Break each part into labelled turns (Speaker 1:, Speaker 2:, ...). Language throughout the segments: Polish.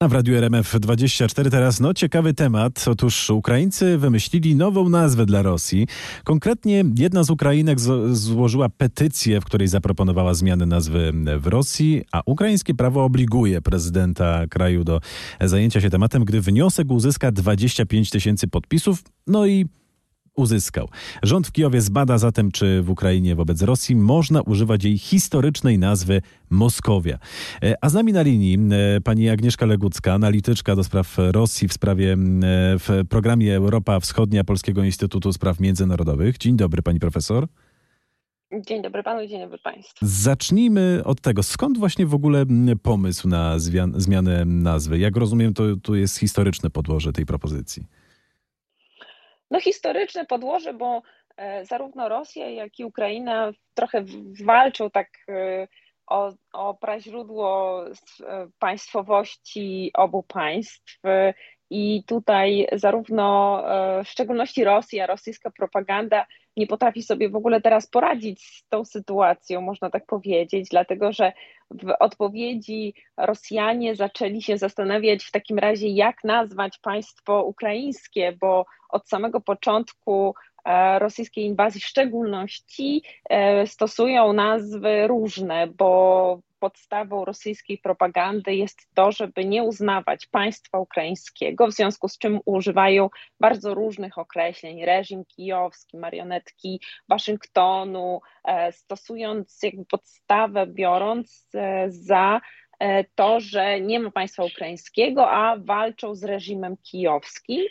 Speaker 1: A w Radiu RMF24 teraz no ciekawy temat. Otóż Ukraińcy wymyślili nową nazwę dla Rosji. Konkretnie jedna z Ukrainek złożyła petycję, w której zaproponowała zmianę nazwy w Rosji, a ukraińskie prawo obliguje prezydenta kraju do zajęcia się tematem, gdy wniosek uzyska 25 tysięcy podpisów. No i uzyskał. Rząd w Kijowie zbada zatem, czy w Ukrainie wobec Rosji można używać jej historycznej nazwy Moskowia. E, a z nami na linii e, pani Agnieszka Legucka, analityczka do spraw Rosji w sprawie e, w programie Europa Wschodnia Polskiego Instytutu Spraw Międzynarodowych. Dzień dobry pani profesor.
Speaker 2: Dzień dobry panu, dzień dobry państwu.
Speaker 1: Zacznijmy od tego, skąd właśnie w ogóle pomysł na zmianę nazwy? Jak rozumiem, to, to jest historyczne podłoże tej propozycji
Speaker 2: no, historyczne podłoże, bo e, zarówno Rosja, jak i Ukraina trochę walczą tak e, o, o praźródło e, państwowości obu państw. I tutaj zarówno w szczególności Rosja, rosyjska propaganda nie potrafi sobie w ogóle teraz poradzić z tą sytuacją, można tak powiedzieć, dlatego że w odpowiedzi Rosjanie zaczęli się zastanawiać w takim razie, jak nazwać państwo ukraińskie, bo od samego początku e, rosyjskiej inwazji w szczególności e, stosują nazwy różne, bo podstawą rosyjskiej propagandy jest to, żeby nie uznawać państwa ukraińskiego, w związku z czym używają bardzo różnych określeń, reżim kijowski, marionetki Waszyngtonu, e, stosując jakby podstawę, biorąc e, za e, to, że nie ma państwa ukraińskiego, a walczą z reżimem kijowskim,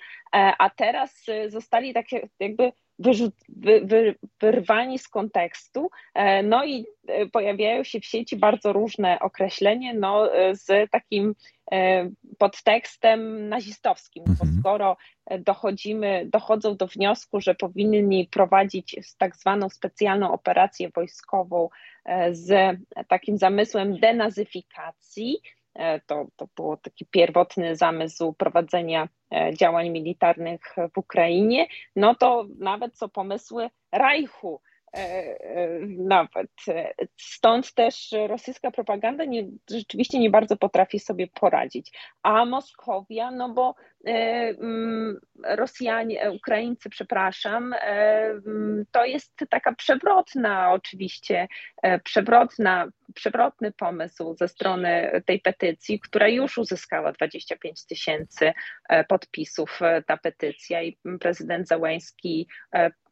Speaker 2: a teraz zostali tak jakby wyrzut, wy, wy, wyrwani z kontekstu, e, no i e, pojawiają się w sieci bardzo różne określenia, no, e, z takim podtekstem nazistowskim, mhm. bo skoro dochodzimy, dochodzą do wniosku, że powinni prowadzić tak zwaną specjalną operację wojskową z takim zamysłem denazyfikacji, to, to był taki pierwotny zamysł prowadzenia e, działań militarnych w Ukrainie, no to nawet co pomysły Reichu E, e, nawet. Stąd też rosyjska propaganda nie, rzeczywiście nie bardzo potrafi sobie poradzić. A Moskowia, no bo e, mm, Rosjanie, Ukraińcy, przepraszam, mm, to jest taka przewrotna oczywiście, przewrotna, przewrotny pomysł ze strony tej petycji, która już uzyskała 25 tysięcy podpisów, ta petycja i prezydent Załański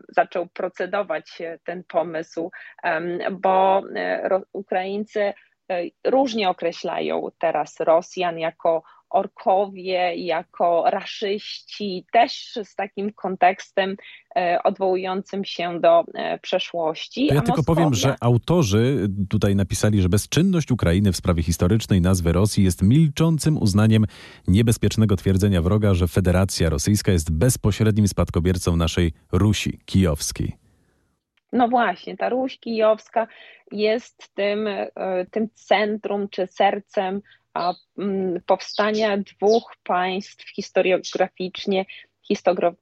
Speaker 2: zaczął procedować ten pomysł, bo e, Ukraińcy e, różnie określają teraz Rosjan jako orkowie, jako raszyści, też z takim kontekstem e, odwołującym się do przeszłości.
Speaker 1: To ja tylko Moskowia... powiem, że autorzy tutaj napisali, że bezczynność Ukrainy w sprawie historycznej nazwy Rosji jest milczącym uznaniem niebezpiecznego twierdzenia wroga, że Federacja Rosyjska jest bezpośrednim spadkobiercą naszej Rusi kijowskiej.
Speaker 2: No właśnie, ta Ruś Kijowska jest tym, e, tym centrum czy sercem Mm, powstania dwóch państw historiograficznie,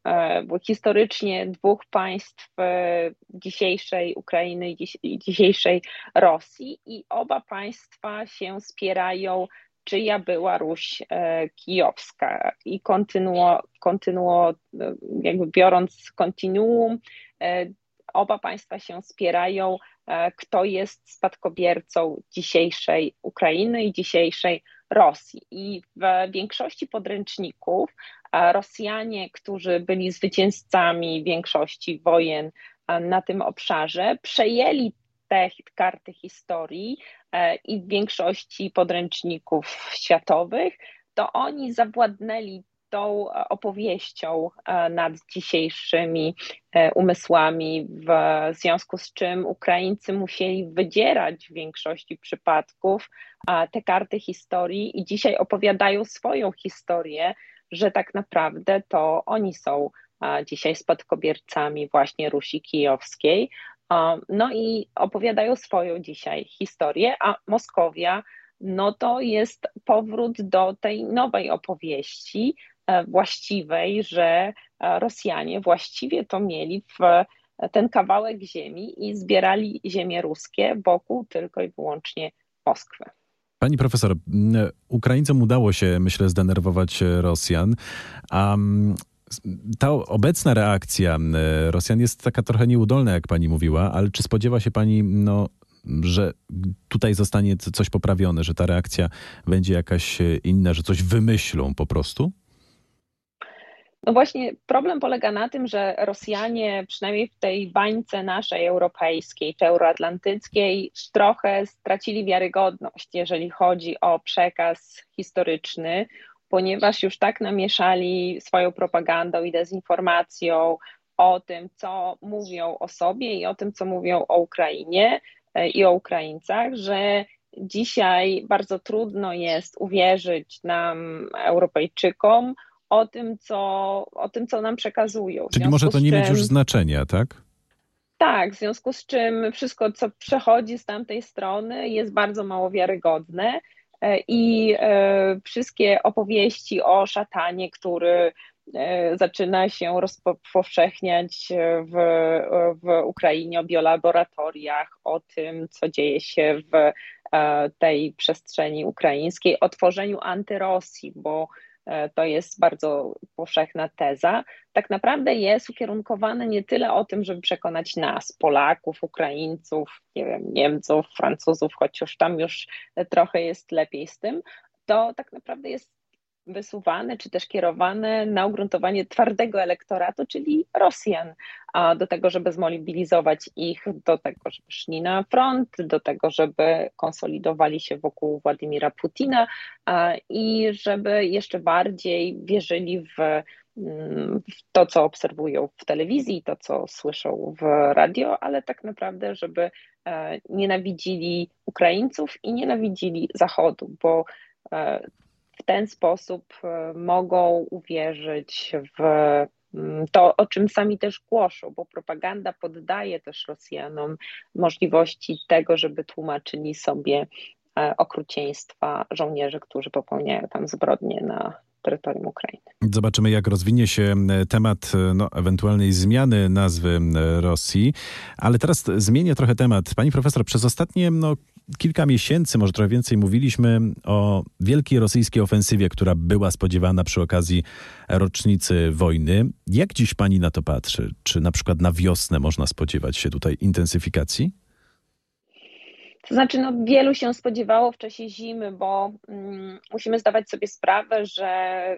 Speaker 2: e, historycznie dwóch państw e, dzisiejszej Ukrainy i dzisiejszej Rosji. I oba państwa się spierają czyja była Ruś kijowska. I kontynuo, kontynuo jakby biorąc kontinuum, oba państwa się spierają E, kto jest spadkobiercą dzisiejszej Ukrainy i dzisiejszej Rosji. I w większości podręczników e, Rosjanie, którzy byli zwycięzcami większości wojen e, na tym obszarze, przejęli te karty historii i w większości podręczników światowych, to oni zawładnęli tą opowieścią e, nad dzisiejszymi e, umysłami, w związku z czym Ukraińcy musieli wydzierać w większości przypadków te karty historii i dzisiaj opowiadają swoją historię, że tak naprawdę to oni są dzisiaj spadkobiercami właśnie Rusi Kijowskiej. No i opowiadają swoją dzisiaj historię, a Moskowia no to jest powrót do tej nowej opowieści, E, właściwej, że e, Rosjanie właściwie to mieli w e, ten kawałek ziemi i zbierali ziemię ruskie wokół tylko i wyłącznie Moskwy.
Speaker 1: Pani profesor, Ukraińcom udało się, myślę, zdenerwować Rosjan. A ta obecna reakcja Rosjan jest taka trochę nieudolna, jak pani mówiła, ale czy spodziewa się pani, no, że tutaj zostanie coś poprawione, że ta reakcja będzie jakaś inna, że coś wymyślą po prostu?
Speaker 2: No właśnie, problem polega na tym, że Rosjanie, przynajmniej w tej bańce naszej europejskiej czy euroatlantyckiej, trochę stracili wiarygodność, jeżeli chodzi o przekaz historyczny, ponieważ już tak namieszali swoją propagandą i dezinformacją o tym, co mówią o sobie i o tym, co mówią o Ukrainie e, i o Ukraińcach, że dzisiaj bardzo trudno jest uwierzyć nam, Europejczykom, o tym, co, o tym, co nam przekazują.
Speaker 1: Czyli może to nie czym, mieć już znaczenia, tak?
Speaker 2: Tak, w związku z czym wszystko, co przechodzi z tamtej strony, jest bardzo mało wiarygodne. E, I e, wszystkie opowieści o szatanie, który e, zaczyna się rozpowszechniać w, w Ukrainie, o biolaboratoriach, o tym, co dzieje się w tej przestrzeni ukraińskiej, o tworzeniu antyrosji, bo to jest bardzo powszechna teza, tak naprawdę jest ukierunkowane nie tyle o tym, żeby przekonać nas, Polaków, Ukraińców, nie wiem, Niemców, Francuzów, chociaż tam już trochę jest lepiej z tym, to tak naprawdę jest wysuwane czy też kierowane na ugruntowanie twardego elektoratu, czyli Rosjan, a do tego, żeby zmobilizować ich, do tego, żeby szli na front, do tego, żeby konsolidowali się wokół Władimira Putina i żeby jeszcze bardziej wierzyli w mm, w to, co obserwują w telewizji, to, co słyszą w radio, ale tak naprawdę, żeby e, nienawidzili Ukraińców i nienawidzili Zachodu, bo e, w ten sposób e, mogą uwierzyć w mm, to, o czym sami też głoszą, bo propaganda poddaje też Rosjanom możliwości tego, żeby tłumaczyli sobie e, okrucieństwa żołnierzy, którzy popełniają tam zbrodnie na terytorium Ukrainy.
Speaker 1: Zobaczymy, jak rozwinie się temat no, ewentualnej zmiany nazwy Rosji. Ale teraz zmienię trochę temat. Pani profesor, przez ostatnie no, kilka miesięcy, może trochę więcej, mówiliśmy o wielkiej rosyjskiej ofensywie, która była spodziewana przy okazji rocznicy wojny. Jak dziś pani na to patrzy? Czy na przykład na wiosnę można spodziewać się tutaj intensyfikacji?
Speaker 2: To znaczy, no, wielu się spodziewało w czasie zimy, bo mm, musimy zdawać sobie sprawę, że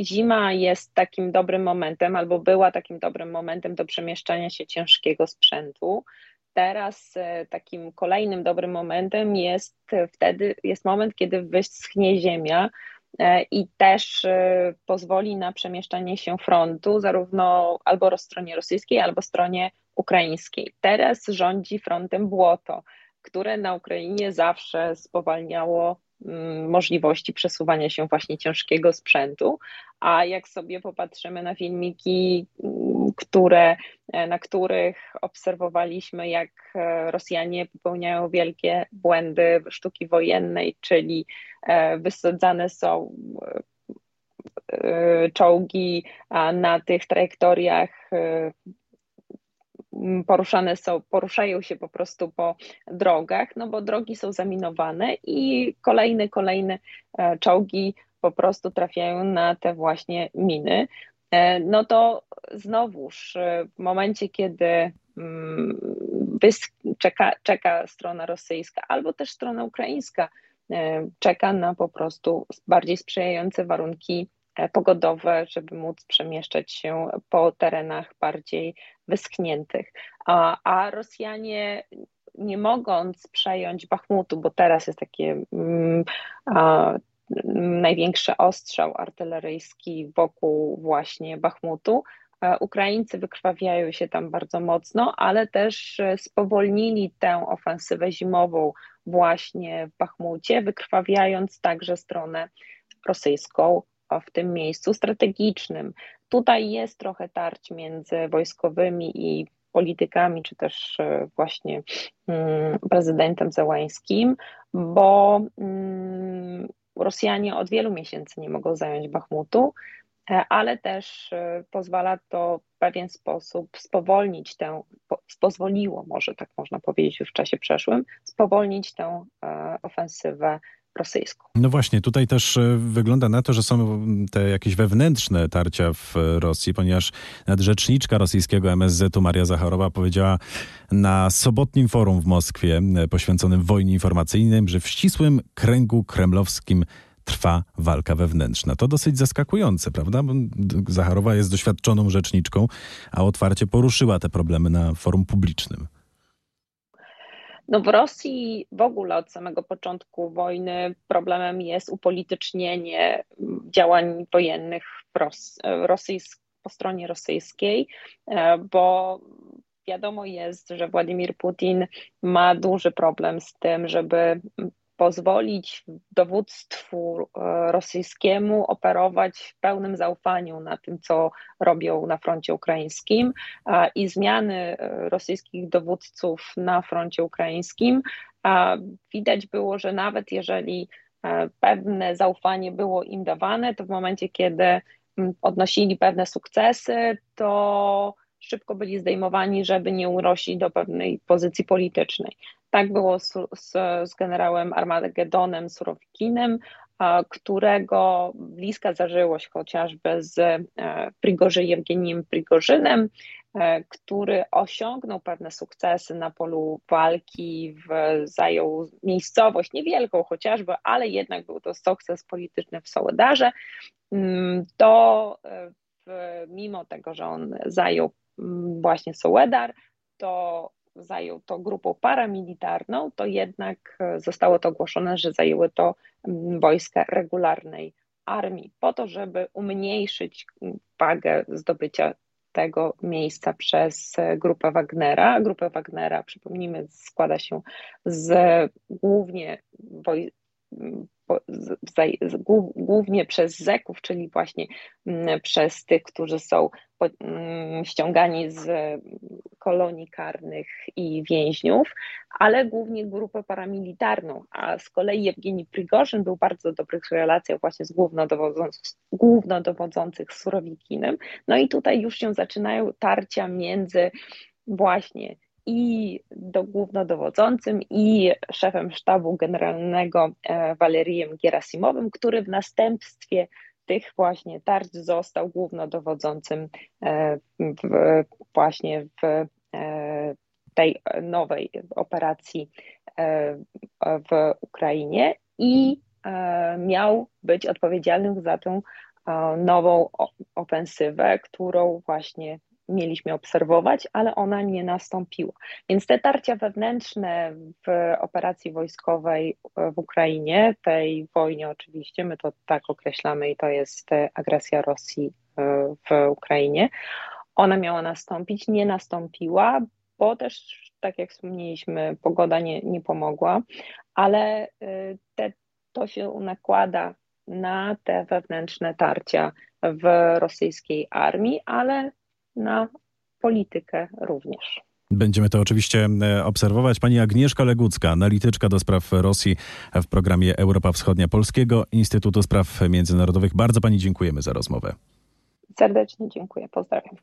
Speaker 2: zima jest takim dobrym momentem, albo była takim dobrym momentem do przemieszczania się ciężkiego sprzętu. Teraz e, takim kolejnym dobrym momentem jest wtedy, jest moment, kiedy wyschnie ziemia e, i też e, pozwoli na przemieszczanie się frontu, zarówno albo stronie rosyjskiej, albo stronie ukraińskiej. Teraz rządzi frontem błoto które na Ukrainie zawsze spowalniało mm, możliwości przesuwania się właśnie ciężkiego sprzętu, a jak sobie popatrzymy na filmiki, mm, które, e, na których obserwowaliśmy, jak e, Rosjanie popełniają wielkie błędy sztuki wojennej, czyli e, wysadzane są czołgi na tych trajektoriach poruszane są, poruszają się po prostu po drogach, no bo drogi są zaminowane i kolejne, kolejne e, czołgi po prostu trafiają na te właśnie miny. E, no to znowuż e, w momencie, kiedy mm, czeka, czeka strona rosyjska albo też strona ukraińska, czeka na po prostu bardziej sprzyjające warunki pogodowe, żeby móc przemieszczać się po terenach bardziej wyschniętych. A, a Rosjanie nie mogąc przejąć Bachmutu, bo teraz jest takie mm, największy ostrzał artyleryjski wokół właśnie Bachmutu, e, Ukraińcy wykrwawiają się tam bardzo mocno, ale też spowolnili tę ofensywę zimową właśnie w Bachmucie, wykrwawiając także stronę rosyjską w tym miejscu strategicznym. Tutaj jest trochę tarć między wojskowymi i politykami, czy też e, właśnie mm, prezydentem Zełańskim, bo mm, Rosjanie od wielu miesięcy nie mogą zająć Bachmutu, e, ale też e, pozwala to w pewien sposób spowolnić tę, pozwoliło, może tak można powiedzieć już w czasie przeszłym, spowolnić tę ofensywę rosyjską.
Speaker 1: No właśnie, tutaj też e, wygląda na to, że są te jakieś wewnętrzne tarcia w Rosji, ponieważ nadrzeczniczka rosyjskiego MSZ-u Maria Zacharowa powiedziała na sobotnim forum w Moskwie e, poświęconym wojnie informacyjnej, że w ścisłym kręgu kremlowskim trwa walka wewnętrzna. To dosyć zaskakujące, prawda? Zacharowa jest doświadczoną rzeczniczką, a otwarcie poruszyła te problemy na forum publicznym.
Speaker 2: No w Rosji w ogóle od samego początku wojny problemem jest upolitycznienie działań wojennych po stronie rosyjskiej, e, bo wiadomo jest, że Władimir Putin ma duży problem z tym, żeby pozwolić dowództwu e, rosyjskiemu operować w pełnym zaufaniu na tym, co robią na froncie ukraińskim i zmiany e, rosyjskich dowódców na froncie ukraińskim. Widać było, że nawet jeżeli e, pewne zaufanie było im dawane, to w momencie, kiedy odnosili pewne sukcesy, to szybko byli zdejmowani, żeby nie urośli do pewnej pozycji politycznej. Tak było z, z, z generałem Armagedonem Surowikinem, którego bliska zażyłość chociażby z e, Prigorze Jewgeniem Prigorzynem, e, który osiągnął pewne sukcesy na polu walki, w, zajął miejscowość niewielką chociażby, ale jednak był to sukces polityczny w Sołedarze, mm, to e, w, mimo tego, że on zajął właśnie Sołedar, to zajął to grupą paramilitarną, to jednak e, zostało to ogłoszone, że zajęły to mm, wojska regularnej armii, po to, żeby umniejszyć mm, wagę zdobycia tego miejsca przez e, grupę Wagnera. Grupę Wagnera, przypomnijmy, składa się z głównie woj głównie przez Zeków, czyli właśnie mm, przez tych, którzy są mm, ściągani z kolonii karnych i więźniów, ale głównie grupę paramilitarną, a z kolei Jewgeni Prigorzyn był bardzo dobrych relacjach właśnie z głównodowodzących Surowikinem, no i tutaj już się zaczynają tarcia między właśnie i do głównodowodzącym i szefem sztabu generalnego e, Walerijem Gerasimowym, który w następstwie tych właśnie tarć został głównodowodzącym e, w, właśnie w e, tej nowej operacji w Ukrainie i miał być odpowiedzialnym za tę nową ofensywę, którą właśnie mieliśmy obserwować, ale ona nie nastąpiła. Więc te tarcia wewnętrzne w operacji wojskowej w Ukrainie, tej wojnie oczywiście, my to tak określamy i to jest agresja Rosji e, w Ukrainie, ona miała nastąpić, nie nastąpiła, bo też, tak jak wspomnieliśmy, pogoda nie, nie pomogła, ale e, te, to się nakłada na te wewnętrzne tarcia w rosyjskiej armii, ale na politykę również.
Speaker 1: Będziemy to oczywiście e, obserwować. Pani Agnieszka Legucka, analityczka do spraw Rosji w programie Europa Wschodnia Polskiego Instytutu Spraw Międzynarodowych. Bardzo Pani dziękujemy za rozmowę.
Speaker 2: Serdecznie dziękuję. Pozdrawiam.